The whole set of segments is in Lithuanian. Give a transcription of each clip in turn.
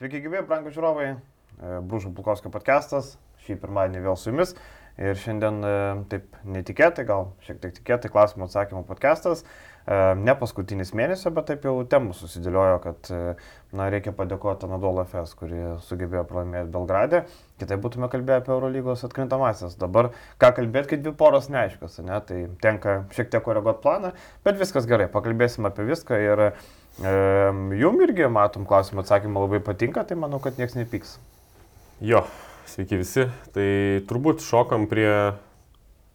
Sveiki, gyvi, brangų žiūrovai. Brūžų Pulkovskio podcastas. Šį pirmadienį vėl su jumis. Ir šiandien e, taip netikėtai, gal šiek tiek tikėtai klausimų atsakymų podcastas. E, ne paskutinis mėnesio, bet taip jau temų susidėliojo, kad e, na, reikia padėkoti Anadolo FS, kuri sugebėjo pralaimėti Belgradę. Kitaip būtume kalbėję apie Eurolygos atkrintamasis. Dabar ką kalbėti, kai dvi poros neaiškios, ne? tai tenka šiek tiek koreguoti planą, bet viskas gerai, pakalbėsim apie viską ir e, jum irgi, matom, klausimų atsakymą labai patinka, tai manau, kad niekas nepyks. Jo, Sveiki visi. Tai turbūt šokam prie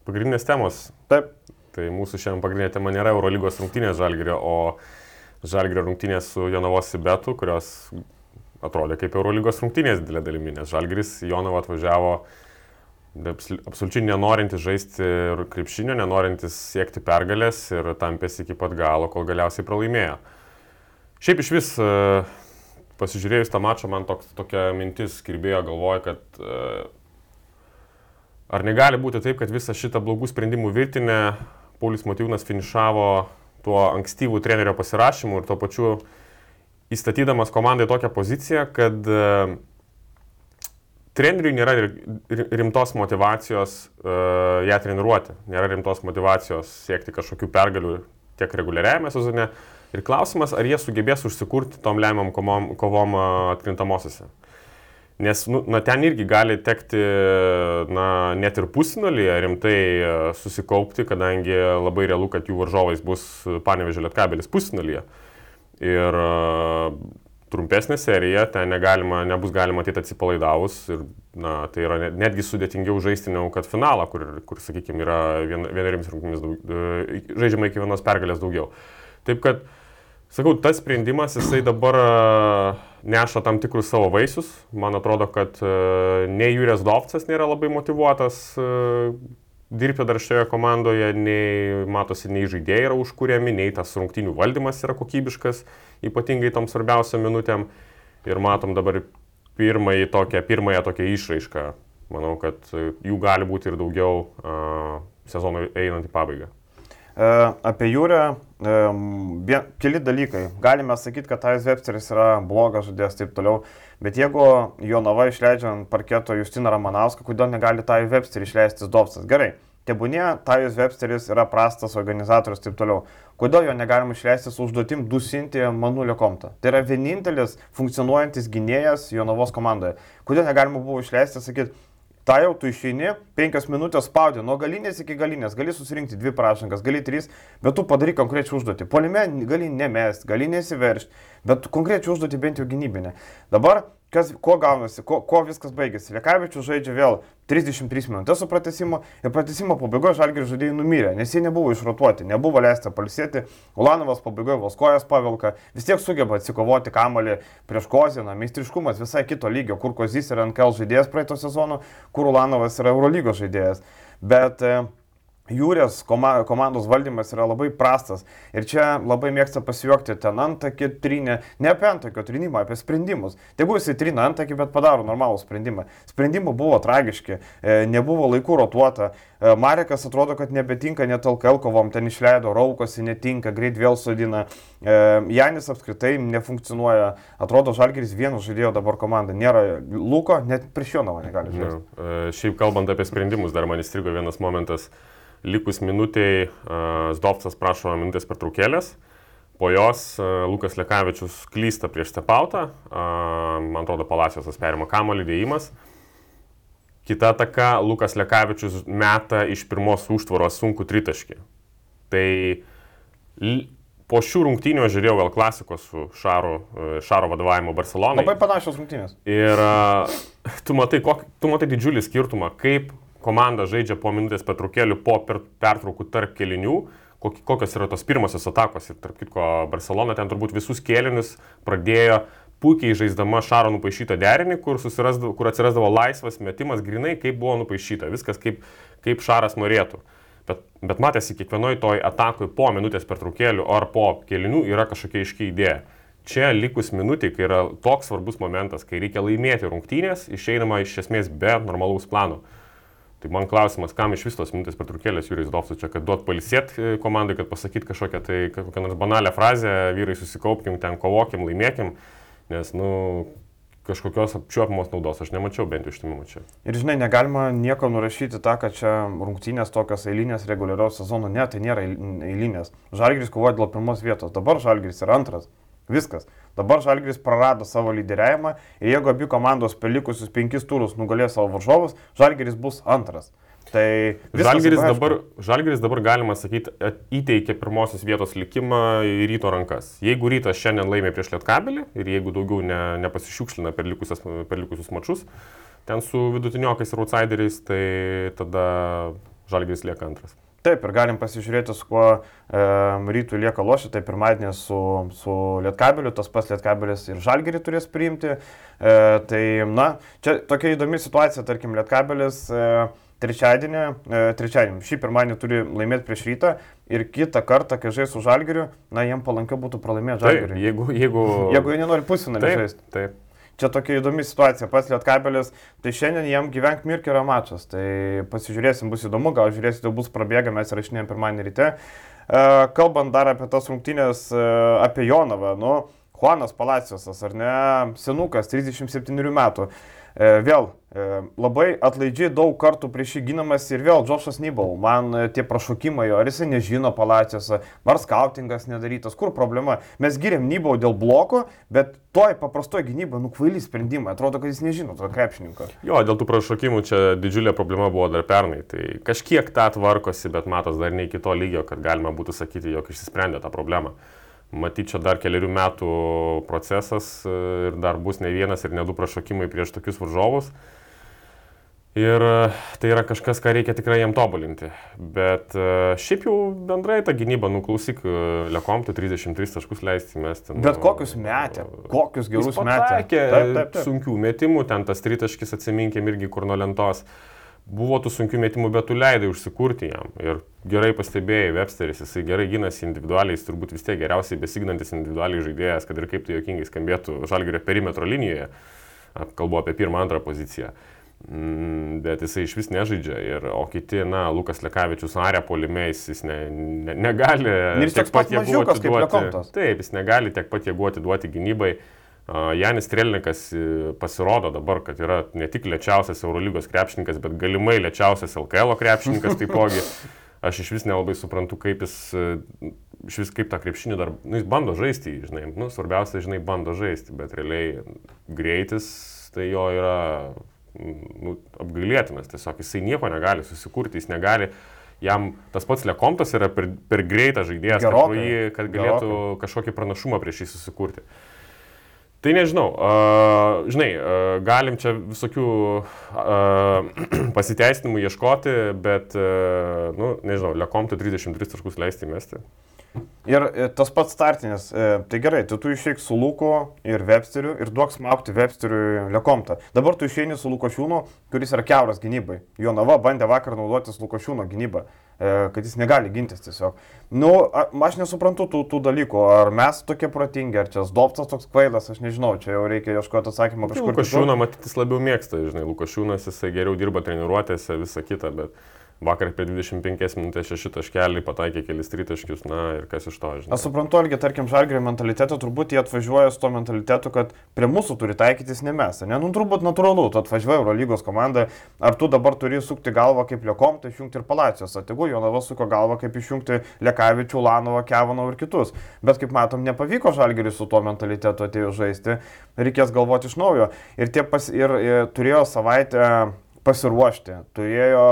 pagrindinės temos. Taip. Tai mūsų šiandien pagrindinė tema nėra Eurolygos rungtynės Žalgirio, o Žalgirio rungtynės su Jonavos Sibetu, kurios atrodė kaip Eurolygos rungtynės didelė dalimi, nes Žalgiris Jonavą atvažiavo absoliučiai nenorintis žaisti krepšinio, nenorintis siekti pergalės ir tampėsi iki pat galo, kol galiausiai pralaimėjo. Šiaip iš vis pasižiūrėjus tą mačą, man toks, tokia mintis kirbėjo galvoje, kad uh, ar negali būti taip, kad visą šitą blogų sprendimų virtinę Paulius Motyvūnas finišavo tuo ankstyvų trenerio pasirašymu ir tuo pačiu įstatydamas komandai tokią poziciją, kad uh, treneriui nėra rimtos motivacijos ją treniruoti, nėra rimtos motivacijos siekti kažkokių pergalių tiek reguliariajame sezone, Ir klausimas, ar jie sugebės užsikurti tom lemiam kovom, kovom atkrintamosiose. Nes nu, na, ten irgi gali tekti na, net ir pusinalyje rimtai susikaupti, kadangi labai realu, kad jų varžovais bus panevežė lietkabelis pusinalyje. Ir uh, trumpesnė serija, ten negalima, nebus galima ateit atsipalaidavus ir na, tai yra netgi sudėtingiau žaisti negu kad finalą, kur, kur sakykime, yra vien, vienerims rungtynėmis žaidžiama iki vienos pergalės daugiau. Taip kad Sakau, tas sprendimas, jisai dabar e, neša tam tikrus savo vaisius. Man atrodo, kad e, nei Jūrės Dovcas nėra labai motivuotas e, dirbti dar šioje komandoje, nei matosi, nei žaidėjai yra užkūrėmi, nei tas rungtinių valdymas yra kokybiškas, ypatingai tom svarbiausiam minutėm. Ir matom dabar pirmąją tokią, pirmąją tokią išraišką. Manau, kad jų gali būti ir daugiau sezonui einant į pabaigą. Apie jūrę, e, keli dalykai. Galime sakyti, kad Tajus Websteris yra blogas žaidėjas taip toliau, bet jeigu Jonava išleidžia ant parketo Justiną Ramanauską, kodėl negali Tajus Websterį išleisti Dovsas? Gerai, tebūnie Tajus Websteris yra prastas organizatorius taip toliau. Kodėl jo negalima išleisti su užduotim dusinti Manulio Komtą? Tai yra vienintelis funkcionuojantis gynėjas Jonavos komandoje. Kodėl negalima buvo išleisti, sakyti, Ta jau tu išeini, penkias minutės spaudė, nuo galinės iki galinės, gali susirinkti dvi prašankas, gali trys, bet tu padarai konkrečią užduotį. Polime gali nemest, gali nesiveršti, bet konkrečią užduotį bent jau gynybinę. Dabar kas, ko gaunasi, ko, ko viskas baigėsi. Lekavičius žaidžia vėl 33 minutės su pratesimu ir pratesimo pabaigoje žalgirių žaidėjai numirė, nes jie nebuvo išrotuoti, nebuvo leista palsėti, Ulanovas pabaigoje vos kojas pavilka, vis tiek sugeba atsikovoti kamalį prieš Koziną, meistriškumas visai kito lygio, kur Kozys yra NKL žaidėjas praeito sezono, kur Ulanovas yra Eurolygos žaidėjas. Bet e, Jūrės komandos valdymas yra labai prastas ir čia labai mėgsta pasijuokti ten antakį trinę, ne apie antakio trinimą, apie sprendimus. Tegu jisai trina antakį, bet padaro normalų sprendimą. Sprendimai buvo tragiški, e, nebuvo laikų rotuota. E, Marekas atrodo, kad nebetinka net LKL kovom, ten išleido, raukosi, netinka, greit vėl sudina. E, Janis apskritai nefunkcionuoja, atrodo, Žalgeris vieno žaidėjo dabar komanda, nėra Luko, net prieš jo navą negali žaisti. Ja, šiaip kalbant apie sprendimus, dar man įstrigo vienas momentas. Uh, likus minutiai Zdovcas prašo minutės pertraukėlės. Po jos Lukas Lekavičius klysta prieš Stepautą, man atrodo, Palacijosas perima kamolį dėjimas. Kita ataka, Lukas Lekavičius meta iš pirmos užtvaros sunku tritaškį. Tai po šių rungtynių aš žiūrėjau gal klasikos su Šaro, Šaro vadovavimu Barcelonai. Labai panašios rungtynės. Ir tu matai, kok, tu matai didžiulį skirtumą, kaip komanda žaidžia po minutės pertraukėlių, po per, pertraukų tarp kelinių, kokios yra tos pirmosios atakos. Ir tarp kitko, Barcelona ten turbūt visus kėlinius pradėjo puikiai žaisdama Šaro nupaišytą derinį, kur, kur atsirasdavo laisvas metimas, grinai kaip buvo nupaišyta, viskas kaip, kaip Šaras norėtų. Bet, bet matėsi, kiekvienoje toj atakui po minutės pertraukėlių ar po kelinių yra kažkokia iški idėja. Čia likus minutį, kai yra toks svarbus momentas, kai reikia laimėti rungtynės, išeinama iš esmės be normalaus plano. Tai man klausimas, kam iš vis tos minutės pertraukėlės Jūrijus Dovsas čia, kad duot palisėti e, komandai, kad pasakyt kažkokią tai kokią nors banalią frazę, vyrai susikaupkim, ten kovokim, laimėkim, nes, nu, kažkokios apčiuopamos naudos aš nemačiau, bent iš timimo čia. Ir žinai, negalima nieko nurašyti tą, kad čia rungtynės tokios eilinės reguliariaus sezono, ne, tai nėra eilinės. Žalgris kovoja dėl pirmos vietos, dabar Žalgris yra antras. Viskas. Dabar Žalgris prarado savo lyderiavimą ir jeigu abi komandos per likusius penkis turus nugalės savo varžovus, Žalgris bus antras. Tai Žalgeris dabar, Žalgeris dabar, galima sakyti, įteikė pirmosios vietos likimą į ryto rankas. Jeigu rytas šiandien laimė prieš Lietkabelį ir jeigu daugiau ne, nepasišiukšlina per, likusias, per likusius mačius, ten su vidutiniokais ir outsideriais, tai tada Žalgeris lieka antras. Taip, ir galim pasižiūrėti, su kuo e, rytų lieka lošia. Tai pirmadienį su, su Lietkabeliu, tas pats Lietkabelis ir Žalgerį turės priimti. E, tai, na, čia tokia įdomi situacija, tarkim, Lietkabelis. E, trečiadienį, e, trečiadienį, šį pirmadienį turi laimėti prieš rytą ir kitą kartą, kai žais su žalgiriu, na, jiem palankiau būtų pralaimėti žalgiriu. Jeigu, jeigu... jeigu jie nenori pusinamį žaisti. Taip. Čia tokia įdomi situacija, pats Lietkabelis, tai šiandien jam gyvenk mirk yra mačas, tai pasižiūrėsim, bus įdomu, gal žiūrėsite, bus prabėga, mes rašinėjom pirmadienį ryte. E, kalbant dar apie tas rungtynės, e, apie Jonavą, nu, Juanas Palacijosas, ar ne, senukas, 37 metų. E, vėl e, labai atlaidžiai daug kartų prieš jį ginamas ir vėl Džošas Nybal, man e, tie prašokimai, ar jisai nežino palacijos, ar skautingas nedarytas, kur problema. Mes giriam Nybal dėl bloko, bet toj paprastoje gynyboje nukvaili sprendimai, atrodo, kad jis nežino to krepšininko. Jo, dėl tų prašokimų čia didžiulė problema buvo dar pernai, tai kažkiek tą tvarkosi, bet matos dar ne iki to lygio, kad galima būtų sakyti, jog išsisprendė tą problemą. Matyt, čia dar keliarių metų procesas e, ir dar bus ne vienas ir ne du prašokimai prieš tokius varžovus. Ir e, tai yra kažkas, ką reikia tikrai jam tobulinti. Bet e, šiaip jau bendrai ta gynyba, nuklausyk, Lekomtų 33 taškus leisti mes ten. Bet kokius metė, kokius gerus metė. Taip, taip, taip. Sunkių metimų, ten tas tritaškis atsiminkėm irgi kur nuo lentos buvo tų sunkių metimų, bet tu leidai užsikurti jam. Ir gerai pastebėjai, Websteris, jisai gerai gynasi individualiai, jis turbūt vis tiek geriausiai besignantis individualiai žaidėjas, kad ir kaip tai jokingai skambėtų žalgerio perimetro linijoje. Kalbu apie pirmą, antrą poziciją. Mm, bet jisai iš vis nežaidžia. Ir, o kiti, na, Lukas Lekavičius arė polimės, jis ne, ne, negali tiek pat jėgų atiduoti. Taip, jis negali tiek pat jėgų atiduoti gynybai. Janis Trelnikas e, pasirodo dabar, kad yra ne tik lėčiausias Eurolygos krepšininkas, bet galimai lėčiausias LKL krepšininkas taipogi. Aš iš vis nelabai suprantu, kaip jis, e, iš vis kaip tą krepšinį dar, nu, jis bando žaisti, žinai, nu, svarbiausia, žinai, bando žaisti, bet realiai greitis tai jo yra nu, apgailėtinas, tiesiog jisai nieko negali susikurti, jis negali, jam tas pats Lekomtas yra per, per greitas žaidėjas, Gerokai. kad, jį, kad galėtų Gerokai. kažkokį pranašumą prieš jį susikurti. Tai nežinau, uh, žinai, uh, galim čia visokių uh, pasiteisinimų ieškoti, bet, uh, nu, nežinau, Lekomtų 33 taškus leisti mesti. Ir e, tas pats startinis, e, tai gerai, tu, tu išeik su Luku ir Websteriu ir duok smaukti Websteriu Lekomtą. Dabar tu išeini su Lukošiūnu, kuris yra keuras gynybai. Jo nava bandė vakar naudotis Lukošiūno gynybą, e, kad jis negali gintis tiesiog. Nu, a, aš nesuprantu tų, tų dalykų, ar mes tokie protingi, ar čia Zdoptas toks kvailas, aš nežinau, čia jau reikia ieškoti atsakymą kažkur. Lukošiūną matytis labiau mėgsta, žinai, Lukošiūnas jisai geriau dirba treniruotėse, visa kita, bet... Vakar apie 25 minutės šeši taškeliai pataikė kelis tritaškius, na ir kas iš to, žinai. Aš suprantu, irgi, tarkim, žalgerio mentaliteto, turbūt jie atvažiuoja su to mentalitetu, kad prie mūsų turi taikytis ne mes. Ne, nu turbūt natūralu, tu atvažiuoji Eurolygos komandą, ar tu dabar turi sukti galvą kaip Liekom, tai išjungti ir Palacijos, atigu, Jonava suko galvą kaip išjungti Lekavičių, Lanovą, Kevanovą ir kitus. Bet kaip matom, nepavyko žalgeriui su tuo mentalitetu atėjus žaisti, reikės galvoti iš naujo. Ir, pas, ir, ir turėjo savaitę pasiruošti, turėjo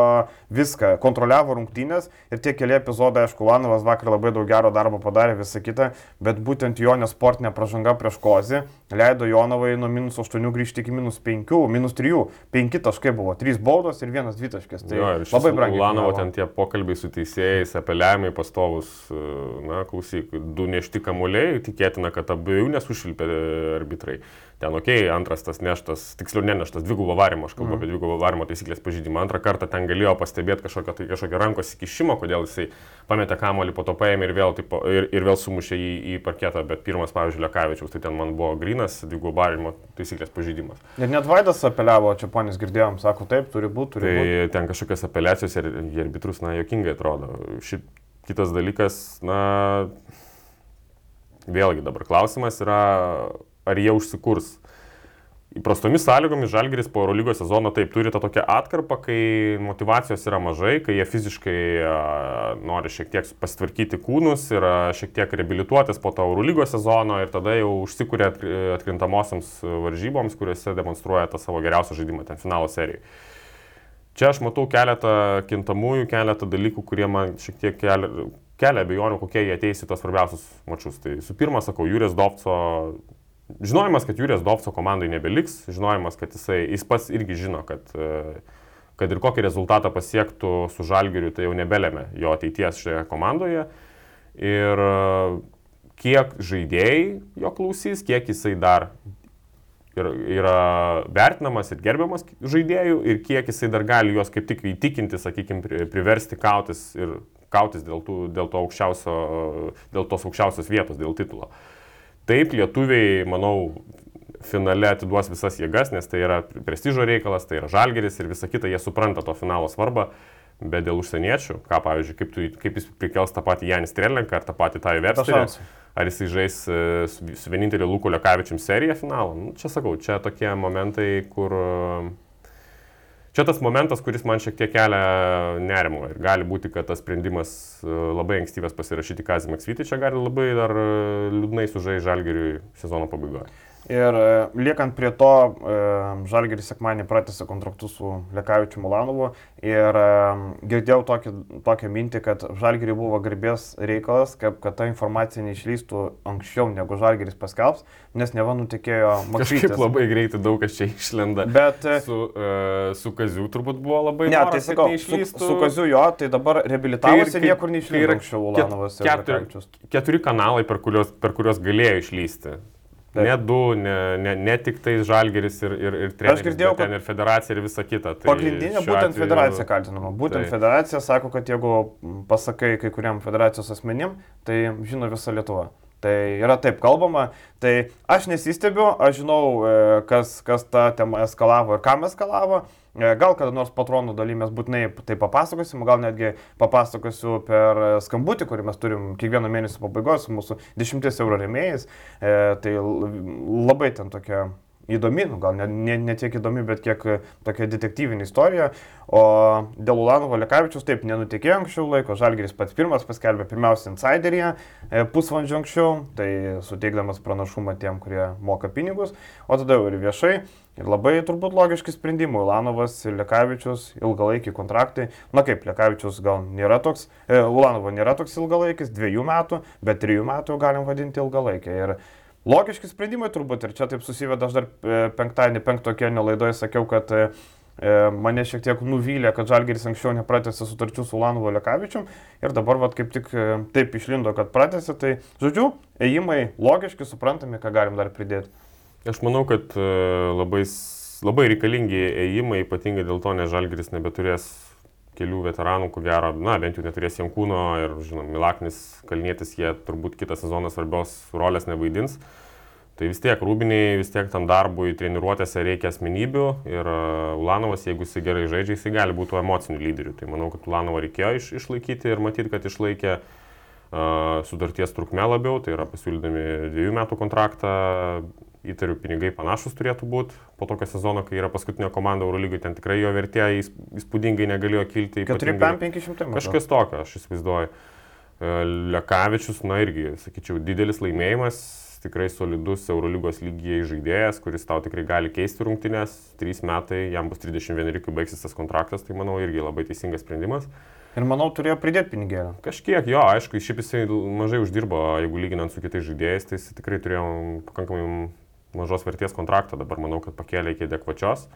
viską, kontroliavo rungtynės ir tie keli epizodai, aišku, Lanovas vakar labai daug gero darbo padarė, visą kitą, bet būtent jo nesportinė pažanga prieš Kozį leido Jonovai nuo minus 8 grįžti iki minus 5, minus 3, 5 taškai buvo, 3 baudos ir 1 dvitaškis. Tai jo, labai brangiai. Lanovo ten tie pokalbiai su teisėjais, apeliavimai pastovus, na, klausyk, du nešti kamuoliai, tikėtina, kad abiejų nesušilpė arbitrai ten ok, antras tas neštas, tiksliau neneštas, dvigubo varimo, aš kalbu mm. apie dvigubo varimo taisyklės pažydimą. Antrą kartą ten galėjo pastebėti kažkokio, tai, kažkokio rankos įkišimo, kodėl jisai pametė kamolį, po to paėmė ir vėl, tipo, ir, ir vėl sumušė į, į parketą, bet pirmas, pavyzdžiui, Lekavičiaus, tai ten man buvo grinas dvigubo varimo taisyklės pažydimas. Ir net Vaidas apeliavo, čia ponis girdėjom, sako taip, turi būti, turi būti. Tai būt. ten kažkokios apeliacijos ir, ir arbitrus, na, jokingai atrodo. Šit kitas dalykas, na, vėlgi dabar klausimas yra ar jie užsikurs. įprastomis sąlygomis Žalgeris po Eurolygos sezono taip turi tą tokią atkarpą, kai motivacijos yra mažai, kai jie fiziškai a, nori šiek tiek pasitvarkyti kūnus ir a, šiek tiek reabilituotis po to Eurolygos sezono ir tada jau užsikūrė atkrintamosiams varžyboms, kuriuose demonstruoja tą savo geriausią žaidimą ten finalo serijai. Čia aš matau keletą kintamųjų, keletą dalykų, kurie man šiek tiek kelia, kelia abejonių, kokie jie ateis į tos svarbiausius mačius. Tai su pirma, sakau, Jūrės Dovco, žinojimas, kad Jūrės Dovco komandai nebeliks, žinojimas, kad jisai, jis pats irgi žino, kad, kad ir kokį rezultatą pasiektų su Žalgiriu, tai jau nebelėmė jo ateities šioje komandoje. Ir kiek žaidėjai jo klausys, kiek jisai dar yra vertinamas ir gerbiamas žaidėjų ir kiek jisai dar gali juos kaip tik įtikinti, sakykime, priversti kautis ir kautis dėl, tų, dėl, to aukščiausio, dėl tos aukščiausios vietos, dėl titulo. Taip, lietuviai, manau, finale atiduos visas jėgas, nes tai yra prestižo reikalas, tai yra žalgeris ir visa kita, jie supranta to finalo svarbą. Bet dėl užsieniečių, ką pavyzdžiui, kaip, tu, kaip jis prikels tą patį Janis Trelenką ar tą patį Tai Websterį, ar jisai žais e, su, vieninteliu Luku Lekavičium seriją finalą. Nu, čia sakau, čia tokie momentai, kur... Čia tas momentas, kuris man šiek tiek kelia nerimo ir gali būti, kad tas sprendimas e, labai ankstyvas pasirašyti Kazį Maksvitį čia gali labai dar e, liūdnai sužai Žalgiriui sezono pabaigoje. Ir e, liekant prie to, e, Žalgeris sekmanį pratęsė kontraktus su Lekavičiu Mulanovu ir e, girdėjau tokį, tokią mintį, kad Žalgeriui buvo garbės reikalas, kad, kad ta informacija neišlystų anksčiau negu Žalgeris paskelbs, nes neva nutikėjo Maksytis. Kažkaip labai greitai daug kas čia išlenda. Bet su, uh, su Kaziu turbūt buvo labai ne, noras, tai sakau, su, su Kaziu jo, tai dabar reabilitavosi ir niekur neišlydo anksčiau Ulanovas Lekavičius. Keturi kanalai, per kuriuos, per kuriuos galėjo išlysti. Taip. Ne du, ne, ne, ne tik tai Žalgeris ir, ir, ir treneris, Aš girdėjau, kad ten ir federacija ir visa kita. Tai pagrindinė būtent atveju... federacija kaltinama. Būtent tai. federacija sako, kad jeigu pasakai kai kuriam federacijos asmenim, tai žino visa Lietuva. Tai yra taip kalbama, tai aš nesistebiu, aš žinau, e, kas, kas tą temą eskalavo ir kam eskalavo. E, gal kada nors patronų daly mes būtinai tai papasakosim, gal netgi papasakosiu per skambutį, kurį mes turim kiekvieno mėnesio pabaigoje su mūsų 10 eurų remėjais. E, tai labai ten tokia įdomi, nu, gal ne, ne, ne tiek įdomi, bet kiek tokia detektyvinė istorija. O dėl Ulanovo Lekavičius taip nenutikėjo anksčiau laiko, Žalgeris pats pirmas paskelbė pirmiausia insideryje e, pusvalandžio anksčiau, tai suteikdamas pranašumą tiem, kurie moka pinigus, o tada jau ir viešai. Ir labai turbūt logiški sprendimai. Ulanovas ir Lekavičius ilgalaikiai kontraktai. Na kaip, Lekavičius gal nėra toks, e, Ulanovo nėra toks ilgalaikis, dviejų metų, bet trijų metų galim vadinti ilgalaikį. Ir Logiški sprendimai turbūt ir čia taip susiveda, aš dar e, penktadienį penktokio nelaidoje sakiau, kad e, e, mane šiek tiek nuvylė, kad Žalgeris anksčiau nepratęsė sutarčių su Lanu Lekavičium ir dabar vat, kaip tik taip išlindo, kad pratęsė, tai žodžiu, ėjimai logiški, suprantami, ką galim dar pridėti. Aš manau, kad labai, labai reikalingi ėjimai, ypatingai dėl to, nes Žalgeris nebeturės kelių veteranų, ko gero, na, bent jau neturės Jankūno ir, žinom, Milaknis, Kalnietis, jie turbūt kitą sezoną svarbios rolės nevaidins. Tai vis tiek rūbiniai, vis tiek tam darbui treniruotėse reikia asmenybių ir e, Ulanovas, jeigu jisai gerai žaidžia, jisai gali būti emocinių lyderių. Tai manau, kad Ulanovą reikėjo iš, išlaikyti ir matyti, kad išlaikė uh, sudarties trukmę labiau, tai yra pasiūlydami dviejų metų kontraktą, įtariu, pinigai panašus turėtų būti po tokio sezono, kai yra paskutinė komanda Eurolygai, ten tikrai jo vertė įspūdingai negalėjo kilti. 4-500 metų. Kažkas tokio, aš įsivaizduoju. E, Lekavičius, na irgi, sakyčiau, didelis laimėjimas, tikrai solidus Eurolygos lygiai žaidėjas, kuris tau tikrai gali keisti rungtynės, 3 metai, jam bus 31, kai baigsis tas kontraktas, tai manau irgi labai teisingas sprendimas. Ir manau, turėjo pridėti pinigėlį. Kažkiek, jo, aišku, šiaip jisai mažai uždirbo, jeigu lyginant su kitais žaidėjais, tai jis tikrai turėjo pakankamai mažos vertės kontraktą, dabar manau, kad pakėlė iki adekvačios.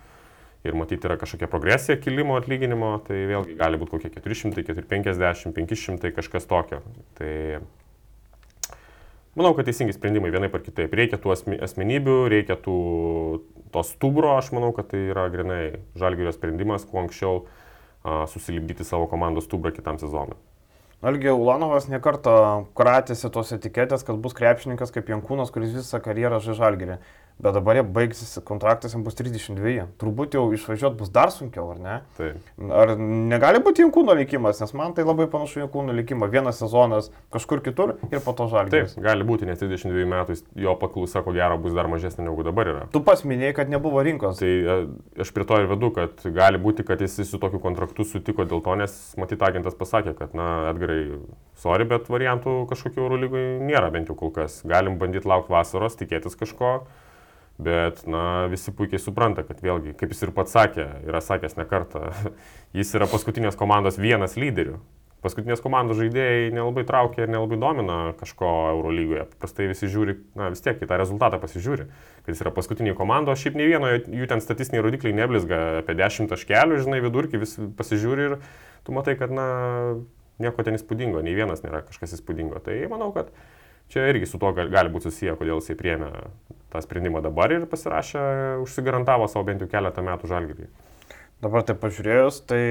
Ir matyti yra kažkokia progresija kilimo atlyginimo, tai vėlgi gali būti kokie 400, 450, 500, kažkas tokio. Tai manau, kad teisingi sprendimai vienai par kitaip. Reikia tų asmenybių, reikia tų, to stubro, aš manau, kad tai yra grinai žalgerio sprendimas, kuo anksčiau a, susilibdyti savo komandos stubrą kitam sezonui. Algi Ulanovas nekartą kratėsi tos etiketės, kad bus krepšininkas kaip Jankūnas, kuris visą karjerą žaidžia žalgerį. Bet dabar jie baigsis kontraktas, jam bus 32. Turbūt jau išvažiuoti bus dar sunkiau, ar ne? Taip. Ar negali būti Jankūno likimas, nes man tai labai panašu Jankūno likimą. Vienas sezonas kažkur kitur ir po to Taip, žalgiris. gali būti, nes 32 metų jo paklausa ko gero bus dar mažesnė negu dabar yra. Tu pats minėjai, kad nebuvo rinkos. Tai e, aš prie to ir vedu, kad gali būti, kad jis su tokiu kontraktu sutiko dėl to, nes matyt agentas pasakė, kad, na, Edgarai, sorry, bet variantų kažkokių Eurolygui nėra bent jau kol kas. Galim bandyti laukti vasaros, tikėtis kažko, bet, na, visi puikiai supranta, kad vėlgi, kaip jis ir pats sakė, yra sakęs ne kartą, jis yra paskutinės komandos vienas lyderių. Paskutinės komandos žaidėjai nelabai traukia ir nelabai domina kažko Eurolygoje. Paprastai visi žiūri, na vis tiek į tą rezultatą pasižiūri, kad jis yra paskutinė komanda, o šiaip nei vieno jų ten statistiniai rodikliai neblizga apie 10 taškelių, žinai, vidurkį vis pasižiūri ir tu matai, kad, na, nieko ten įspūdingo, nei vienas nėra kažkas įspūdingo. Tai manau, kad čia irgi su gal- gali būti susiję, kodėl jisai priemė tą sprendimą dabar ir pasirašė, užsigarantavo savo bent jau keletą metų žalgyrį. Dabar tai pažiūrėjus, tai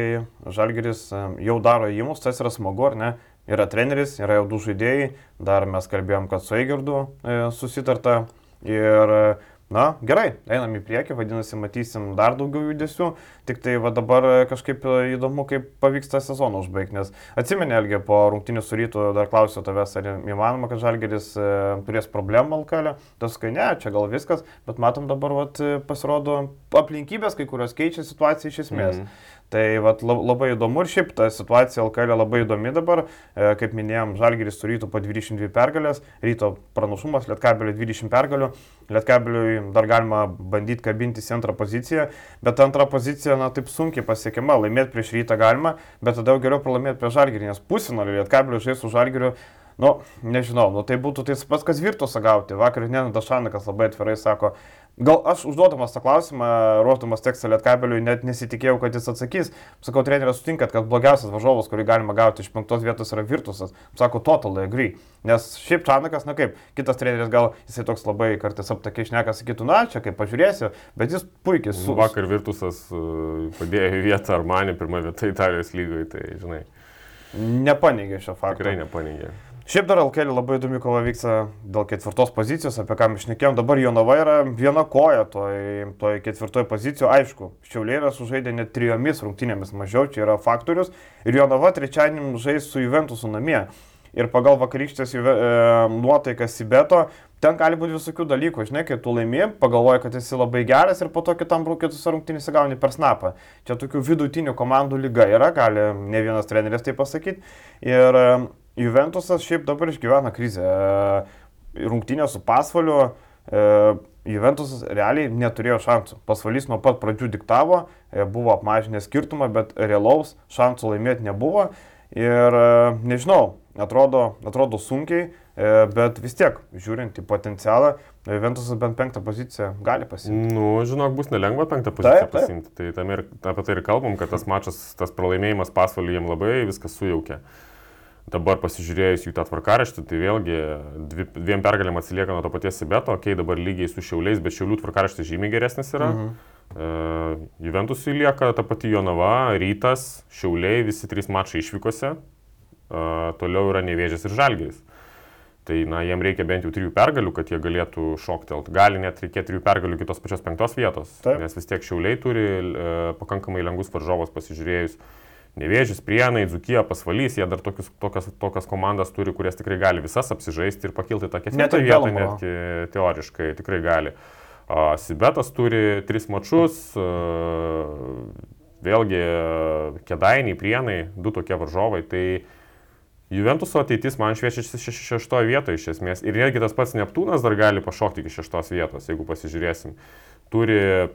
Žalgeris em, jau daro įimus, tas yra smagu, ar ne? Yra treneris, yra jau du žaidėjai, dar mes kalbėjom, kad su Eigerdu e, susitarta. Ir, e, na, gerai, einam į priekį, vadinasi, matysim dar daugiau judesių. Tik tai va dabar e, kažkaip e, įdomu, kaip pavyks tą sezoną užbaigti. Nes atsimeni, Elgi, po rungtinių su rytu dar klausiau tavęs, ar įmanoma, kad Žalgeris e, turės problemų Alkalė. Tas, kai ne, čia gal viskas, bet matom dabar, vat, e, pasirodo aplinkybės, kai kurios keičia situaciją iš esmės. Mhm. Tai vat, lab- labai įdomu ir šiaip ta situacija LKL labai įdomi dabar. E, Kaip minėjom, Žalgiris turėtų po 22 pergalės, ryto pranašumas, Lietkabelio 20 pergalių. Lietkabeliui dar galima bandyti kabintis į antrą poziciją, bet antrą poziciją, na, taip sunkiai pasiekiama. Laimėti prieš rytą galima, bet tada jau geriau pralaimėti prieš Žalgirį, nes pusinolį Lietkabeliui žais su Žalgiriu. Nu, nežinau, nu, tai būtų tas pats, kas virtusą gauti. Vakar Nenas Dašanikas labai atvirai sako, gal aš užduodamas tą klausimą, ruošdamas tekstą Lietkabeliui, net nesitikėjau, kad jis atsakys. Sakau, treneris sutinkat, kad blogiausias varžovas, kurį galima gauti iš penktos vietos yra virtusas. Sako, totally agree. Nes šiaip Čanakas, na kaip, kitas treneris gal jisai toks labai kartais aptakiai šneka, sakytų, na čia kaip pažiūrėsiu, bet jis puikiai su... Vakar Virtusas e, padėjo vietą Armanį, pirmą vietą Italijos lygoje, tai žinai, Nepaneigė šio fakto. tikrai nepaneigė. Šiaip dar LKL labai įdomi kova vyksta dėl ketvirtos pozicijos, apie ką mes šnekėjom. Dabar Jonava yra viena koja toj, toj ketvirtoje pozicijoje. Aišku, Šiaulė yra sužaidę net trijomis rungtynėmis mažiau, čia yra faktorius. Ir Jonava trečiadienį žais su Juventusu namie. Ir pagal vakarykštės Juve- e, nuotaikas Sibeto, ten gali būti visokių dalykų. Žinai, kai tu laimi, pagalvoji, kad esi labai geras ir po to kitam kitose rungtynėse gauni per snapą. Čia tokių vidutinių komandų lyga yra, gali ne vienas treneris tai pasakyti. Ir Juventusas šiaip dabar išgyvena krizę. E, Rungtynė su pasvaliu. e, Juventusas realiai neturėjo šansų. Pasvalys nuo pat pradžių diktavo, e, buvo apmažinę skirtumą, bet realaus šansų laimėti nebuvo. Ir nežinau, atrodo, atrodo sunkiai, bet vis tiek, žiūrint į potencialą, Juventusas bent penktą poziciją gali pasimti. Nu, žinok, bus nelengva penktą poziciją Taip, taip. pasimti. Tai tam ir apie tai ir kalbam, kad tas mačas, tas pralaimėjimas pasvalį jiem labai viskas sujaukė. Dabar pasižiūrėjus jų tą tvarkaraštį, tai vėlgi dvi, dviem pergalėm atsilieka nuo to paties Sibeto, okei, okay, dabar lygiai su Šiauliais, bet Šiaulių tvarkaraštis žymiai geresnis yra. Mhm. Uh, Juventusui lieka ta pati Jonava, Rytas, Šiauliai, visi trys mačai išvykose, uh, toliau yra Nevėžės ir Žalgiris. Tai, na, jiem reikia bent jau trijų pergalių, kad jie galėtų šoktelt. Gali net reikėti trijų pergalių kitos pačios penktos vietos. Taip. Nes vis tiek šiauliai turi e, pakankamai lengvus varžovus pasižiūrėjus. Nevėžys, Prienai, Dzukyje, Pasvalys, jie dar tokius, tokias, tokias komandas turi, kurias tikrai gali visas apsižaisti ir pakilti tą ketvirtą ir vietą, netgi teoriškai tikrai gali. A, Sibetas turi tris mačius, vėlgi Kedainiai, Prienai, du tokie varžovai. Tai Juventuso ateitis man šviečia šeš- šeš- šeštoje vietoje iš esmės. Ir netgi tas pats Neptūnas dar gali pašokti iki šeštos vietos, jeigu pasižiūrėsim. Turi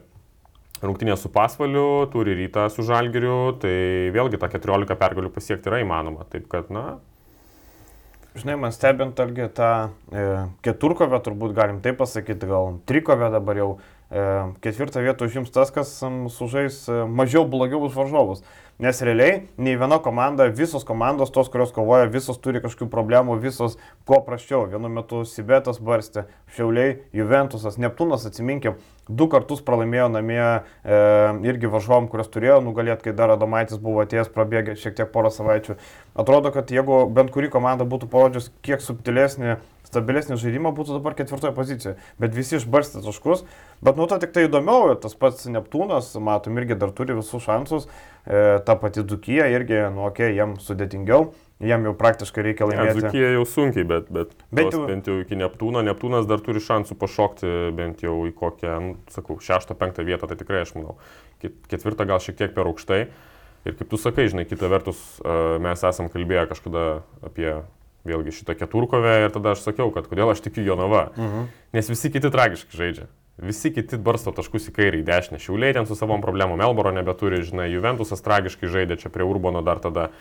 rungtynę su Pasvaliu, turi rytą su Žalgiriu, tai vėlgi tą 14 pergalių pasiekti yra įmanoma. Taip kad, na, Žinai, man stebint argi tą e, keturkovę, turbūt galim taip pasakyti, gal trikovę dabar jau ketvirtą vietą užims tas, kas sužais mažiau blogiau už varžovus. Nes realiai nei viena komanda, visos komandos, tos, kurios kovoja, visos turi kažkokių problemų, visos kuo praščiau. Vienu metu Sibetas barstė, Šiauliai, Juventusas, Neptūnas, atsiminkim, du kartus pralaimėjo namie e, irgi varžovom, kurios turėjo nugalėti, kai dar Adomaitis buvo atėjęs prabėgę šiek tiek porą savaičių. Atrodo, kad jeigu bent kuri komanda būtų parodžius kiek subtilesnį stabilesnį žaidimą, būtų dabar ketvirtoje pozicijoje. Bet visi išbarstė taškus. Bet nu to tik tai įdomiau, tas pats Neptūnas, matom, irgi dar turi visus šansus. E, ta pati Dukija irgi, nu, okei, okay, jam sudėtingiau. Jam jau praktiškai reikia laimėti. Ja, Dzukija jau sunkiai, bet, bet, tos, jau- bent jau iki Neptūno. Neptūnas dar turi šansų pašokti bent jau į kokią, nu, sakau, šeštą, penktą vietą, tai tikrai aš manau. Ket- Ketvirtą gal šiek tiek per aukštai. Ir kaip tu sakai, žinai, kita vertus, e, mes esam kalbėję kažkada apie vėlgi šitą keturkovę ir tada aš sakiau, kad kodėl aš tikiu Jonava. Mhm. Nes visi kiti tragiškai žaidžia. Visi kiti barsto taškus į kairę, į dešinę. Šiauliai ten su savom problemom, Melboro nebeturi, žinai, Juventusas tragiškai žaidė čia prie Urbono dar tada.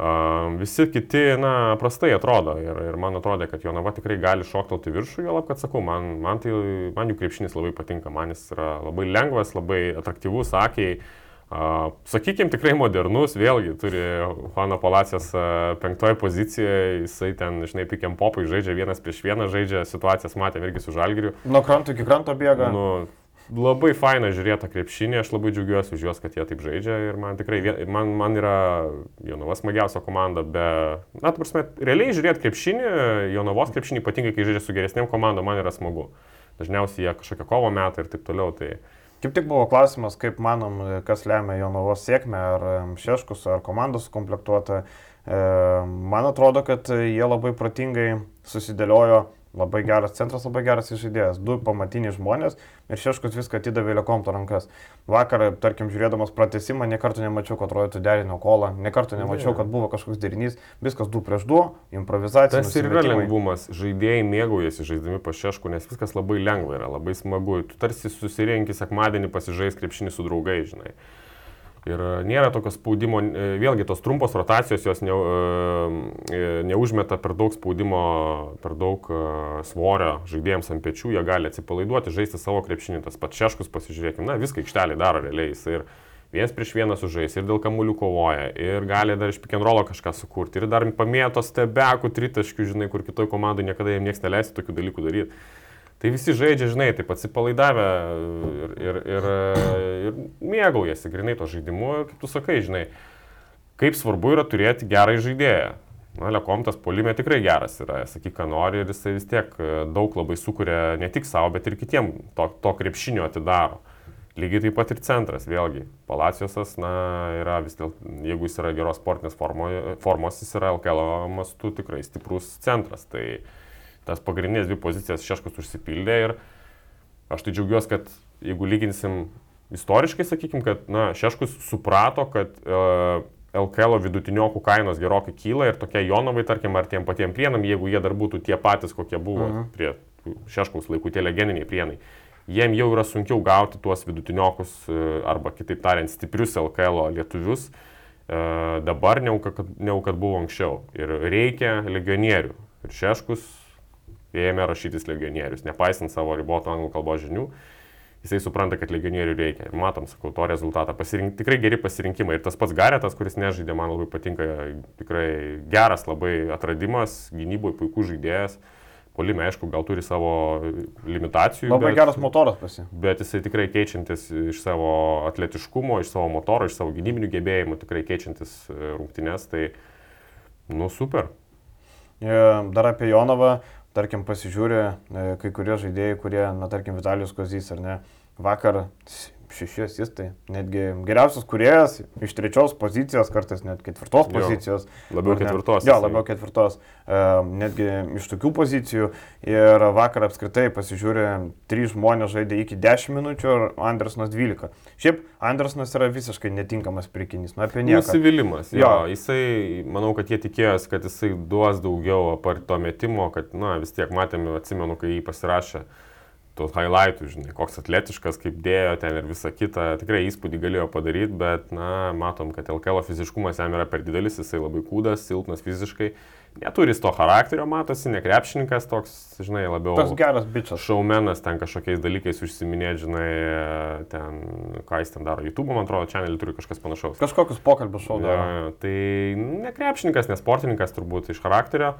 Uh, visi kiti, na, prastai atrodo ir, ir man atrodė, kad Jonava tikrai gali šoktelti viršų, jo lab, kad sakau, man, man, tai, man jų krepšinis labai patinka, man jis yra labai lengvas, labai atraktyvus, akiai. Uh, sakykime, tikrai modernus, vėlgi turi Juano Palacijos uh, penktoje pozicijoje, jisai ten, žinai, pikiam popui žaidžia vienas prieš vieną, žaidžia situacijas, matėm irgi su Žalgiriu. Nuo kranto iki kranto bėga. Nu, labai faina žiūrėti tą krepšinį, aš labai džiaugiuosi už juos, kad jie taip žaidžia ir man tikrai, man, man yra Jonavos smagiausia komanda, be, na, tu prasme, realiai žiūrėti krepšinį, Jonavos krepšinį, ypatingai kai žaidžia su geresnėm komandom, man yra smagu. Dažniausiai jie kažkokią kovo metą ir taip toliau. Tai... Kaip tik buvo klausimas, kaip manom, kas lemia Jonavos sėkmę, ar Šeškus, ar komandos sukomplektuota. E, Man atrodo, kad jie labai protingai susidėliojo, labai geras centras, labai geras žaidėjas, du pamatiniai žmonės ir Šeškus viską atidavė Lekomto rankas. Vakar, tarkim, žiūrėdamas pratesimą, niekartų nemačiau, kad atrodytų derinio kolą, niekartų nemačiau, Ne. kad buvo kažkoks derinys, viskas du prieš du, improvizacija. Tas ir yra lengvumas. Žaidėjai mėgaujasi žaisdami pašešku, nes viskas labai lengva yra, labai smagu. Tu tarsi susirenki sekmadienį pasižais krepšinį su draugai, žinai. Ir e, nėra tokio spaudimo, e, vėlgi tos trumpos rotacijos jos ne, e, neužmeta per daug spaudimo, per daug svorio žaidėjams ant pečių, jie gali atsipalaiduoti, žaisti savo krepšinį, tas pats šeškus pasižiūrėkime, na viską aikštelį daro realiai, jis ir vienas prieš vieną sužais, ir dėl kamuolių kovoja, ir gali dar iš pikenrolo kažką sukurti, ir dar pamėto stebekų tritaškių, žinai, kur kitoj komandai niekada jiems niekas neleistų tokių dalykų daryti. Tai visi žaidžia, žinai, taip atsipalaidavę ir, ir, ir, ir mėgaujasi grinai to žaidimu, kaip tu sakai, žinai, kaip svarbu yra turėti gerą žaidėją. Na, Lekomtas polime tikrai geras yra, sakyk, ką nori ir jisai vis tiek e, daug labai sukuria ne tik savo, bet ir kitiem to, to krepšinio atidaro. Lygiai taip pat ir centras, vėlgi. Palacijosas, na, yra vis dėlto, jeigu jis yra geros sportinės formo, formos, jis yra LKL mastu tikrai stiprus centras. Tai tas pagrindinės dvi pozicijas Šeškus užsipildė ir aš tai džiaugiuosi, kad jeigu lyginsim istoriškai, sakykim, kad, na, Šeškus suprato, kad uh, LKL vidutiniokų kainos gerokai kyla ir tokie Jonovai, tarkim, ar tiem patiem prienam, jeigu jie dar būtų tie patys, kokie buvo Mhm. prie Šeškaus laikų, tie legendiniai prienai, jiem jau yra sunkiau gauti tuos vidutiniokus e, arba, kitaip tariant, stiprius LKL lietuvius e, dabar, negu kad, negu kad buvo anksčiau. Ir reikia legionierių. Ir Šeškus ėmė rašytis legionierius, nepaisant savo riboto anglų kalbos žinių. Jisai supranta, kad legionierių reikia. Ir matom, sakau, to rezultatą. Pasirink, tikrai geri pasirinkimai. Ir tas pats Garetas, kuris nežaidė, man labai patinka. Tikrai geras labai atradimas, gynyboje puikus žaidėjas. Polime, aišku, gal turi savo limitacijų. Labai bet- geras motoras pasi. Bet jisai tikrai keičiantis iš savo atletiškumo, iš savo motoro, iš savo gynybinių gebėjimų, tikrai keičiantis e, rungtynes. Tai, nu, super. E, Dar apie Jonovą, tarkim, pasižiūrė e, kai kurie žaidėjai, kurie, na, tarkim, Vitalijus Kozys ar ne, vakar šeši asistai, netgi geriausias kuriejas iš trečios pozicijos, kartais net ketvirtos Jo, pozicijos. Labiau ne? ketvirtos. Jo, labiau ketvirtos, e, netgi iš tokių pozicijų. Ir vakar apskritai pasižiūrė, trys žmonės žaidė iki 10 minučių ir Andersonas 12. Šiaip Andersonas yra visiškai netinkamas prikinys, nu apie nieką. Nusivylimas. Jo, Jo. jisai, manau, kad jie tikėjosi, kad jisai duos daugiau apart to metimo, kad, na, vis tiek matėme, atsimenu, kai jį pasirašė tos highlightų, žinai, koks atletiškas, kaip dėjo ten ir visa kita. Tikrai įspūdį galėjo padaryti, bet, na, matom, kad LKL fiziškumas jam yra per didelis, jisai labai kūdas, silpnas fiziškai. Neturi to charakterio, matosi, nekrepšininkas toks, žinai, labiau... Tas geras bičias. šaumenas ten kažkokiais dalykais užsiminėti, žinai, ten, ką jis ten daro. YouTube, man atrodo, channelį turi kažkas panašaus. Kažkokius pokalbius šau daro. jo, tai ne krepšininkas, ne sportininkas turbūt iš charakterio.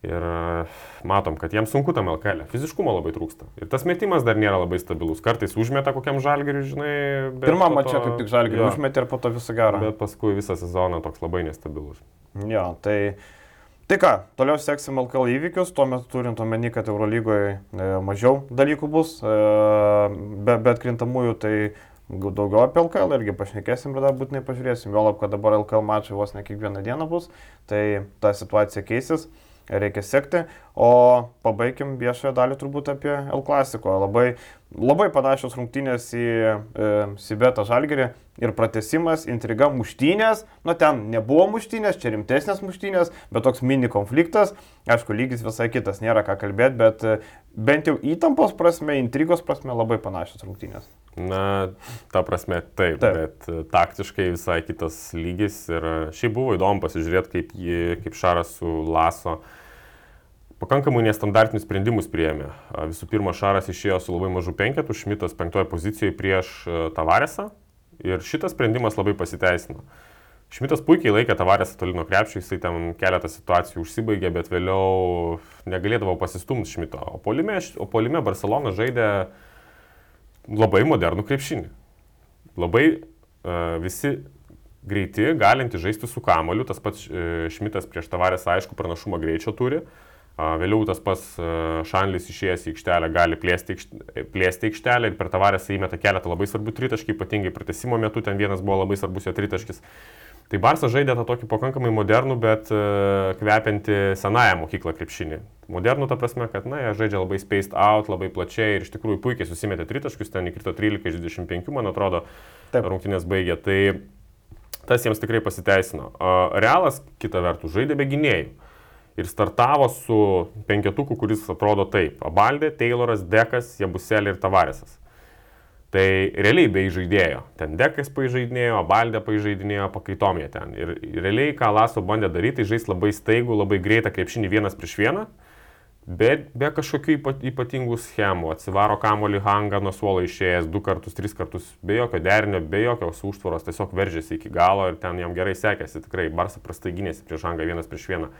Ir matom, kad jiems sunku tam LKL. Fiziškumo labai trūksta. Ir tas metimas dar nėra labai stabilus. Kartais užmeta kokiam žalgeriui, žinai. Pirmą po mačią to- kaip tik žalgiai jo, užmetė ir po to visą gerą. Bet paskui visą sezoną toks labai nestabilus. Jo, tai Tai ką, toliau seksim LKL įvykius, tuo metu turint omeny, kad Eurolygoje e, mažiau dalykų bus, e, be, bet krintamųjų tai daugiau apie LKL irgi pašnekėsim ir dar būtinai pažiūrėsim, jo lab, kad dabar LKL mačai vos ne kiekvieną dieną bus, tai ta situacija keisis reikia sekti. O pabaigim viešąją dalį turbūt apie L klasiko. Labai, labai panašios rungtynės į e, Sibetą Žalgerį ir pratesimas, intriga, muštynės. Nu, ten nebuvo muštynės, čia rimtesnės muštynės, bet toks mini konfliktas. Aišku, lygis visai kitas, nėra ką kalbėti, bet e, bent jau įtampos prasme, intrigos prasme labai panašios rungtynės. Na, ta prasme, taip, taip, bet e, taktiškai visai kitas lygis ir e, šiaip buvo įdomu pasižiūrėti, kaip, jį, kaip Šaras su Laso uh, pakankamai nestandartinius sprendimus prieėmė. Visų pirma, Šaras išėjo su labai mažu penketu, Šmitas penktoje pozicijoje prieš Tavaresą ir šitas sprendimas labai pasiteisino. Šmitas puikiai laikė Tavarėsą toli nuo krepšio, jisai ten keletą situacijų užsibaigė, bet vėliau negalėdavo pasistumti Šmito. O polime, o polime Barcelona žaidė labai modernų krepšinį. Labai uh, visi greiti, galinti žaisti su kamoliu, tas pats uh, Šmitas prieš Tavarėsą aišku pranašumą greičio turi. Uh, Vėliau tas pats Šanlis išėjęs į aikštelę gali plėsti, plėsti aikštelę ir per tavarės įmeta keletą labai svarbių tritaškį, ypatingai pratesimo metu ten vienas buvo labai svarbus jo tritaškis. Tai Barsas žaidė tą tokį pakankamai modernų, bet uh, kvepianti senąją mokyklą krepšinį. Modernų ta prasme, kad, na, jie žaidžia labai spaced out, labai plačiai ir iš tikrųjų puikiai susimetė tritaškius, ten įkrito 13 iš 25, man atrodo, Taip. rungtynės baigė. Tai tas jiems tikrai pasiteisino. Realas, kita vertus, žaidė be gynėjų ir startavo su penketuku, kuris atrodo taip. Abaldė, Tayloras, Dekas, Jabuselė ir Tavaresas. Tai realiai bei žaidėjo. Ten Dekas pažaidinėjo, Abaldė pažaidinėjo, pakaitom jie ten. Ir realiai, ką Laso bandė daryti, tai žais labai staigų, labai greitą krepšinį vienas prieš vieną, bet be kažkokių ypatingų schemų. Atsivaro kamolį hangą nuo suolo išėjęs du kartus, tris kartus, be jokio derinio, be jokios užtvaros, tiesiog veržėsi iki galo ir ten jam gerai sekėsi. Tikrai Barsa prastai gynėsi prieš hangą vienas prieš vieną.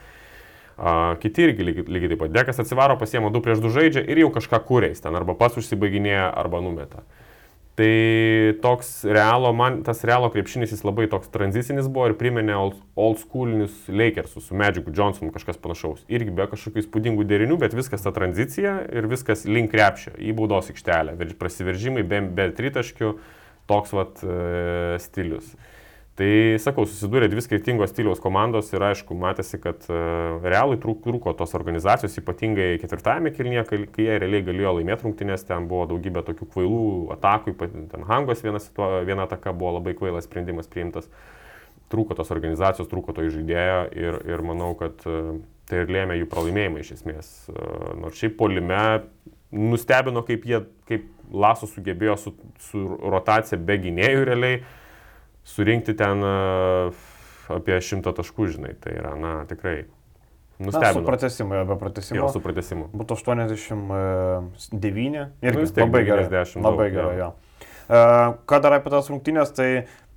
Kiti irgi lygiai, lygiai taip pat. Dekas atsivaro, pasiema 2 prieš 2 žaidžia ir jau kažką kūrės ten, arba pats užsibaiginėja, arba numeta. Tai toks realo, man tas realo krepšinis jis labai toks tranzicinis buvo ir priminė old, old schoolinius Lakersus su Magicu Johnsonu kažkas panašaus. Irgi be kažkokių įspūdingų derinių, bet viskas ta tranzicija ir viskas link krepšio, į baudos aikštelę, prasiveržimai be, be tritaškių, toks vat e, stilius. Tai sakau, susidūrė dvi skirtingos stiliaus komandos ir aišku, matėsi, kad uh, realui trūko tos organizacijos, ypatingai ketvirtajame kilnyje, kai, jie realiai galėjo laimėti rungtynės, ten buvo daugybė tokių kvailų atakų, ten Hangos viena, viena ataka buvo labai kvailas sprendimas priimtas, trūko tos organizacijos, trūko to žaidėjo ir, ir manau, kad uh, tai ir lėmė jų pralaimėjimą iš esmės. Uh, nors šiaip polime nustebino, kaip jie, kaip Laso sugebėjo su, su rotacija be gynėjų realiai surinkti ten e, apie šimtą taškų, žinai, tai yra, na, tikrai. Nustebino. Na, su pratesimu, be pratesimu. Jo, su pratesimu. Būtų 89 ir nu, labai gerai. 90, labai gerai, jo. Uh, ką dar apie tas rungtynės, tai,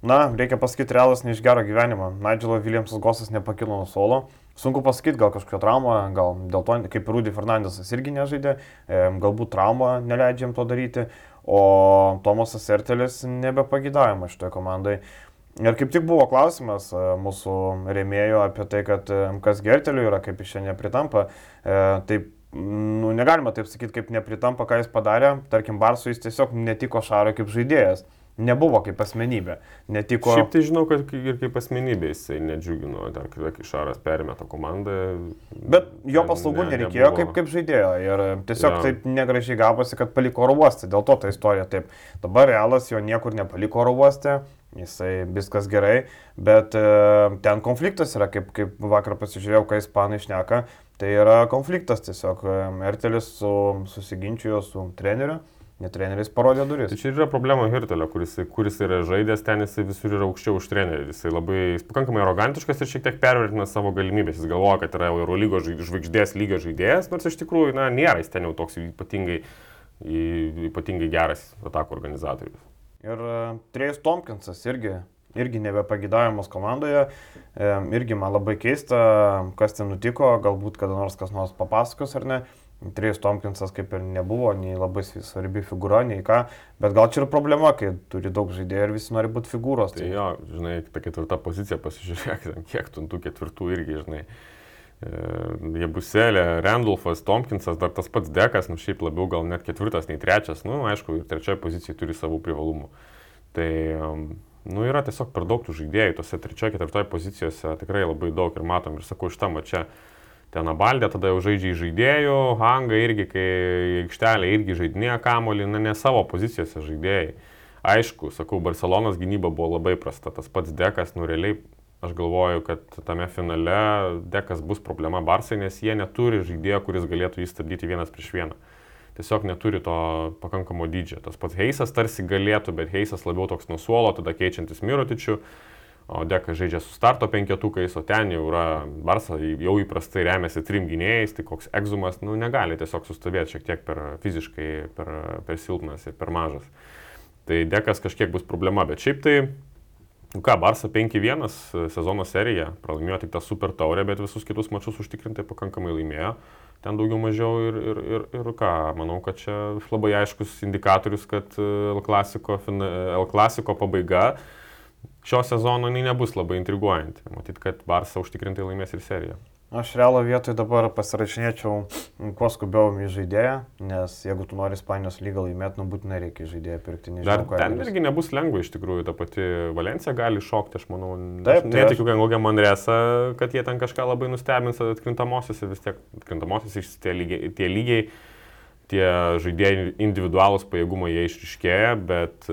na, reikia pasakyti, realas ne iš gero gyvenimo. Nigelo Williamsas Gosas nepakilo nuo solo. Sunku pasakyti, gal kažkokia trauma, gal dėl to, kaip Rudy Fernandesas irgi nežaidė, galbūt trauma neleidžiam to daryti o Tomasas Ertelis nebepagydavimo šitoje komandai. Ir kaip tik buvo klausimas e, mūsų rėmėjo apie tai, kad e, kas Gerteliu yra, kaip iš čia nepritampa. E, taip, nu, negalima taip sakyti, kaip nepritampa, ką jis padarė. Tarkim, Barsui jis tiesiog netiko Šaro kaip žaidėjas nebuvo kaip asmenybė. Netiko... Šiaip tai žinau, kad ir kaip asmenybė jisai nedžiugino, dar kai Šaras perėmė tą komandą. Bet jo paslaugų ne, nereikėjo nebuvo. kaip, kaip žaidėjo ir tiesiog ja. taip negražiai gavosi, kad paliko oro uostą, dėl to ta istorija taip. Dabar realas jo niekur nepaliko oro uostą, jisai viskas gerai, bet e, ten konfliktas yra, kaip, kaip vakar pasižiūrėjau, kai ispanai išneka, tai yra konfliktas tiesiog. Mertelis su, susiginčijo su treneriu Ne treneris parodė duris. Tai čia yra problema Hirtelio, kuris, kuris yra žaidęs, ten jis visur yra aukščiau už trenerį. Jis labai, jis pakankamai arogantiškas ir šiek tiek pervertina savo galimybės. Jis galvoja, kad yra Eurolygos žvaigždės lygio žaidėjas, nors iš tikrųjų, na, nėra jis ten jau toks ypatingai, ypatingai geras atakų organizatorius. Ir uh, Trejus Tompkinsas irgi irgi nebepagidavimas komandoje. Irgi man labai keista, kas ten nutiko, galbūt kada nors kas nors papasakos ar ne. Trejus Tomkinsas kaip ir nebuvo nei labai svarbi figūra, nei ką, bet gal čia ir problema, kai turi daug žaidėjų ir visi nori būti figūros. Tai, tai jo, žinai, ta ketvirta pozicija, pasižiūrėk, kiek tų ketvirtų irgi, žinai. Jie buselė, Randolfas, Tompkinsas, dar tas pats Dekas, nu šiaip labiau gal net ketvirtas nei trečias, nu aišku, ir trečioje pozicijoje turi savų privalumų. Tai, nu yra tiesiog per daug tų žaidėjų, tose trečioje, ketvirtoje pozicijose tikrai labai daug ir matom, ir sakau, šitam čia ten abaldė, tada jau žaidžia į žaidėjų, hanga irgi, kai aikštelė irgi žaidinėja kamolį, na ne savo pozicijose žaidėjai. Aišku, sakau, Barcelonas gynyba buvo labai prasta, tas pats Dekas, nu realiai aš galvoju, kad tame finale Dekas bus problema Barsai, nes jie neturi žaidėjo, kuris galėtų jį stabdyti vienas prieš vieną. Tiesiog neturi to pakankamo dydžio. Tas pats Heisas tarsi galėtų, bet Heisas labiau toks nusuolo, tada keičiantis Mirotičių, o Dekas žaidžia su starto penketukais, o ten jau yra Barsa, jau įprastai remiasi trim gynėjais, tai koks egzumas, nu negali tiesiog sustovėti šiek tiek per fiziškai, per, per silpnas ir per mažas. Tai Dekas kažkiek bus problema, bet šiaip tai Nu ką, Barça 5-1 sezono serija, pralaimėjo tik tą super taurę, bet visus kitus mačius užtikrintai pakankamai laimėjo, ten daugiau mažiau ir, ir, ir, ir ką, manau, kad čia labai aiškus indikatorius, kad L klasiko, L klasiko pabaiga šio sezono nebus labai intriguojanti. Matyt, kad Barça užtikrintai laimės ir seriją. Aš realo vietoj dabar pasirašinėčiau kuo skubiau į žaidėją, nes jeigu tu nori Ispanijos lygą laimėti, nu būtinai reikia žaidėją pirkti. Nežinau, Dar ten irgi nebus lengva iš tikrųjų, ta pati Valencija gali šokti, aš manau. Taip, tai netikiu, kad kokią Manresą, kad jie ten kažką labai nustebins atkrintamosiose, vis tiek atkrintamosiose tie lygiai, tie lygiai tie žaidėjai individualūs pajėgumai jie išriškėja, bet,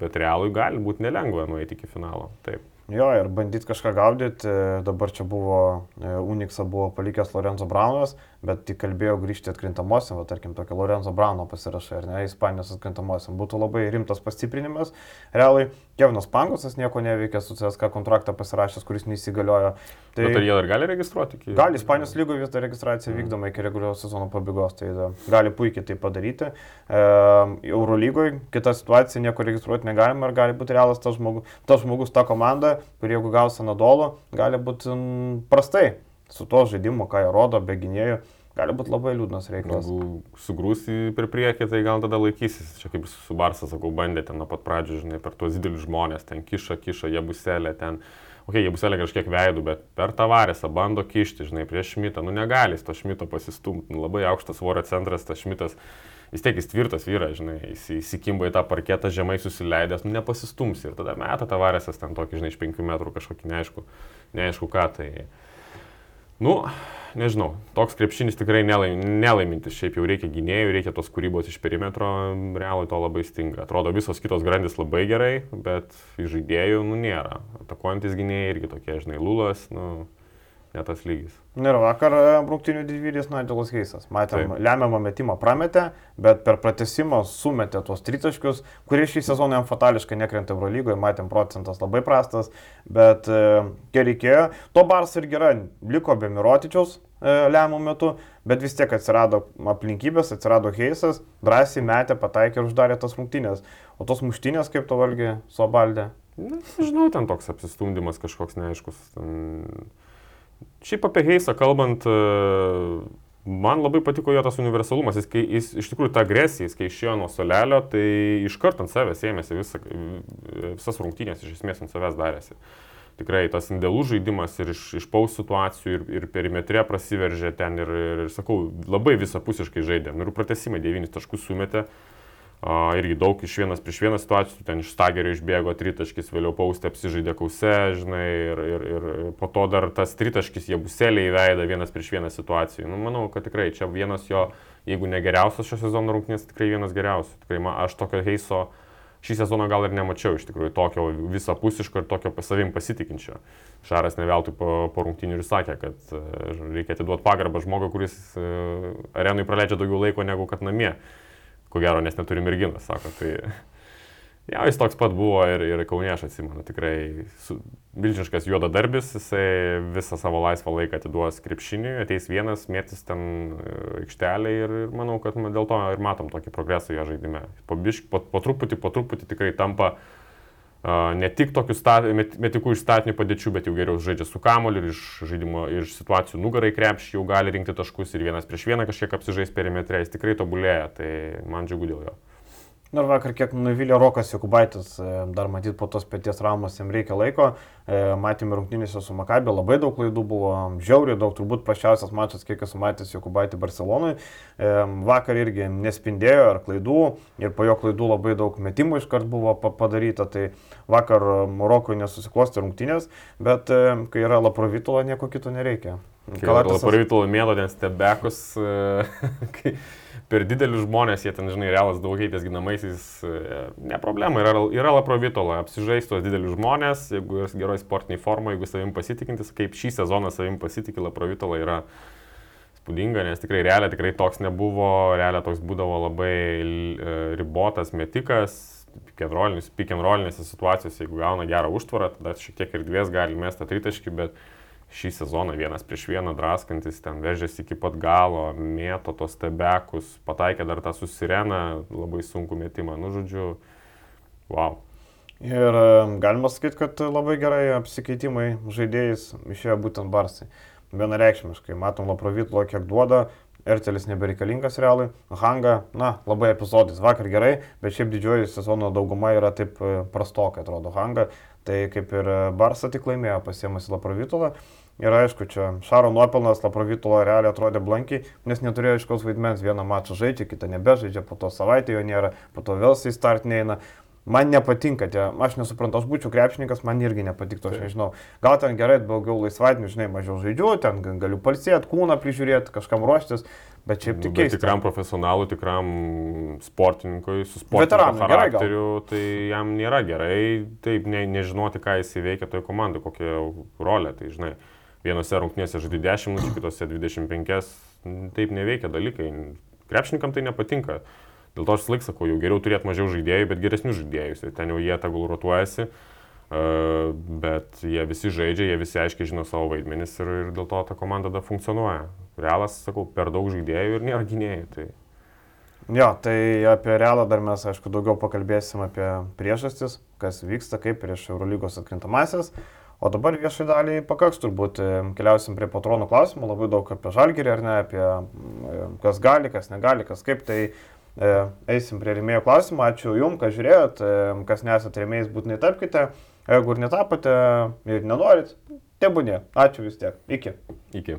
bet realui gali būti nelengva nueiti iki finalo. Taip. Jo, ir bandyti kažką gaudyti, dabar čia buvo, e, Uniksą buvo palikęs Lorenzo Braunas, bet tik kalbėjau grįžti atkrintamosiam, va, tarkim, tokio Lorenzo Brauno pasirašai, ar ne, Ispanijos atkrintamosiam, būtų labai rimtas pastiprinimas. Realiai, Kevinas Pangosas nieko neveikia su CSK kontraktą pasirašęs, kuris neįsigaliojo. Tai bet ar jie dar gali registruoti? Iki... Gali, Ispanijos lygoje vis dar registracija mm. vykdoma iki reguliarios sezono pabaigos, tai da, gali puikiai tai padaryti. E, Eurolygoje kita situacija, nieko registruoti negalima ir gali būti realas tas žmogus, tas žmogus, ta komanda, kur jeigu gaus Anadolo, gali būti m, prastai su to žaidimu, ką jie rodo, be gynėjų, gali būti labai liūdnas reikalas. Jeigu sugrūsi per priekį, tai gal tada laikysis. Čia kaip su Barsas, sakau, bandė ten nuo pat pradžių, žinai, per tuos didelius žmonės, ten kiša, kiša, jie buselė, ten, okei, okay, jie buselė kažkiek veidų, bet per tavarėsą bando kišti, žinai, prieš Šmitą, nu negali to Šmito pasistumti, nu, labai aukštas svorio centras, tas Šmitas vis tiek jis tvirtas vyras, žinai, jis įsikimba į tą parketą žemai susileidęs, nu nepasistums ir tada meta tavarėsas ten tokį, žinai, iš penkių metrų kažkokį neaišku, neaišku ką tai. Nu, nežinau, toks krepšinis tikrai nelaim, nelaimintis, šiaip jau reikia gynėjų, reikia tos kūrybos iš perimetro, realui to labai stinga. Atrodo, visos kitos grandis labai gerai, bet iš žaidėjų, nu, nėra. Atakuojantis gynėjai irgi tokie, žinai, Lulas, nu, ne tas lygis. Ir vakar e, rungtinių didvyris Nigelas Heisas. Matėm, Taip. lemiamą metimą prametė, bet per pratesimą sumetė tuos tritaškius, kurie šį sezoną jam fatališkai nekrenta Eurolygoje, matėm procentas labai prastas, bet e, kiek reikėjo. To Bars ir gerai, liko be Mirotičiaus e, lemiamų metu, bet vis tiek atsirado aplinkybės, atsirado Heisas, drąsiai metė, pataikė ir uždarė tas rungtynės. O tos muštinės, kaip to valgi, Sobaldė? Nežinau, ten toks apsistumdymas kažkoks neaiškus. Ten Šiaip apie Heisą kalbant, e, man labai patiko jo tas universalumas. Jis, kai, jis iš tikrųjų tą agresiją, kai išėjo nuo solelio, tai iškart ant savęs ėmėsi visa, visas rungtynės, iš esmės ant savęs darėsi. Tikrai tas indėlų žaidimas ir iš, iš paus situacijų ir, ir perimetrė prasiveržė ten ir, ir, ir sakau, labai visapusiškai žaidė. Ir pratesimai 9 taškus sumetė. Uh, irgi daug iš vienas prieš vieną situacijų, ten iš stagerio išbėgo tritaškis, vėliau paustė apsižaidė kause, žinai, ir, ir, ir po to dar tas tritaškis jie buselė įveida vienas prieš vieną situacijų. Nu, manau, kad tikrai čia vienas jo, jeigu ne geriausias šio sezono rungtynės, tikrai vienas geriausių. Tikrai man, aš tokio heiso šį sezoną gal ir nemačiau, iš tikrųjų, tokio visapusiško ir tokio savim pasitikinčio. Šaras neveltui po, po rungtynių ir sakė, kad uh, reikia atiduoti pagarbą žmogui, kuris uh, arenui praleidžia daugiau laiko negu kad namie ko gero, nes neturi merginos, sako. Tai ja, jis toks pat buvo ir, ir Kaunė, aš atsimenu, tikrai su, milžiniškas juoda darbis, jisai visą savo laisvą laiką atiduos krepšiniui, ateis vienas, mėtis ten e, aikštelė ir, ir manau, kad dėl to ir matom tokį progresą jo žaidime. Po, bišk, po, po truputį, po truputį tikrai tampa uh, ne tik tokių stat, met, metikų iš statinių padėčių, bet jau geriau žaidžia su kamoliu ir iš žaidimo, iš situacijų nugarai krepšį jau gali rinkti taškus ir vienas prieš vieną kažkiek apsižais perimetrė, jis tikrai tobulėja, tai man džiugu dėl jo. Ir vakar kiek nuvylė Rokas Jokubaitis, e, dar matyt po tos pėties traumos jam reikia laiko. E, matėme rungtynėse su Makabė, labai daug klaidų buvo, žiauriai daug, turbūt prašiausias mačas, kiek esu matęs Jokubaitį Barcelonui. E, vakar irgi nespindėjo ar klaidų ir po jo klaidų labai daug metimų iškart buvo padaryta. Tai vakar Rokui nesusiklosti rungtynės, bet kai yra Laprovitola, nieko kito nereikia. Kalatas... Laprovitola mėlo, nes tebekus. kai per didelius žmonės, jie ten, žinai, realas daug keitės ginamaisiais, e, ne problema, yra, yra laprovitola, apsižais tuos didelius žmonės, jeigu esi geroj sportiniai formai, jeigu savim pasitikintis, kaip šį sezoną savim pasitikė laprovitola yra spūdinga, nes tikrai realia tikrai toks nebuvo, realia toks būdavo labai e, ribotas metikas, rollinėse situacijose, jeigu gauna gerą užtvarą, tada šiek tiek erdvės gali mesti tritaškį, bet šį sezoną vienas prieš vieną draskantis, ten vežėsi iki pat galo, mėto tos tebekus, pataikė dar tą susireną, labai sunku metimą, nu žodžiu, wow. Ir galima sakyti, kad labai gerai apsikeitimai žaidėjais išėjo būtent Barsai. Vienareikšmiškai, matom Laprovitlo, kiek duoda, Ertelis nebereikalingas realui, Hanga, na, labai epizodis, vakar gerai, bet šiaip didžioji sezono dauguma yra taip e, prastokai, atrodo, Hanga, tai kaip ir Barsa tik laimėjo pasiemusi Laprovitolą. Ir aišku, čia Šaro nuopelnas Laprovitulo realiai atrodė blankiai, nes neturėjo aiškaus vaidmens, vieną mačą žaidžia, kitą nebežaidžia, po to savaitę jo nėra, po to vėl jis start neina. Man nepatinka tie, aš nesuprantu, aš būčiau krepšininkas, man irgi nepatiktų, aš nežinau. Gal ten gerai, daugiau laisvadienį, žinai, mažiau žaidžiu, ten galiu palsėti, kūną prižiūrėti, kažkam ruoštis, bet šiaip tik keista. Tikram profesionalui, tikram sportininkui, su sportininkų charakteriu, tai jam nėra gerai, taip ne, nežinoti, ką jis įveikia toje komandoje, kokią rolę, tai žinai vienose rungtynėse žaidži 10 minučių, kitose 25, taip neveikia dalykai. Krepšininkam tai nepatinka. Dėl to aš laik sakau, jau geriau turėti mažiau žaidėjų, bet geresnių žaidėjus. Ir ten jau jie tegul rotuojasi, uh, bet jie visi žaidžia, jie visi aiškiai žino savo vaidmenis ir, ir dėl to ta komanda tada funkcionuoja. Realas, sakau, per daug žaidėjų ir nėra gynėjų. Tai... Jo, tai apie realą dar mes, aišku, daugiau pakalbėsim apie priežastis, kas vyksta, kaip prieš Eurolygos atkrintamasis. O dabar viešai daliai pakaks turbūt, e, keliausim prie patronų klausimų, labai daug apie žalgerį ar ne, apie e, kas gali, kas negali, kas kaip. Tai e, eisim prie rėmėjų klausimų. Ačiū Jums, kad žiūrėjot, kas nesate rėmėjais, būtinai tapkite. Jeigu ir netapote ir nenorit, tebūnė. Ačiū vis tiek. Iki. Iki.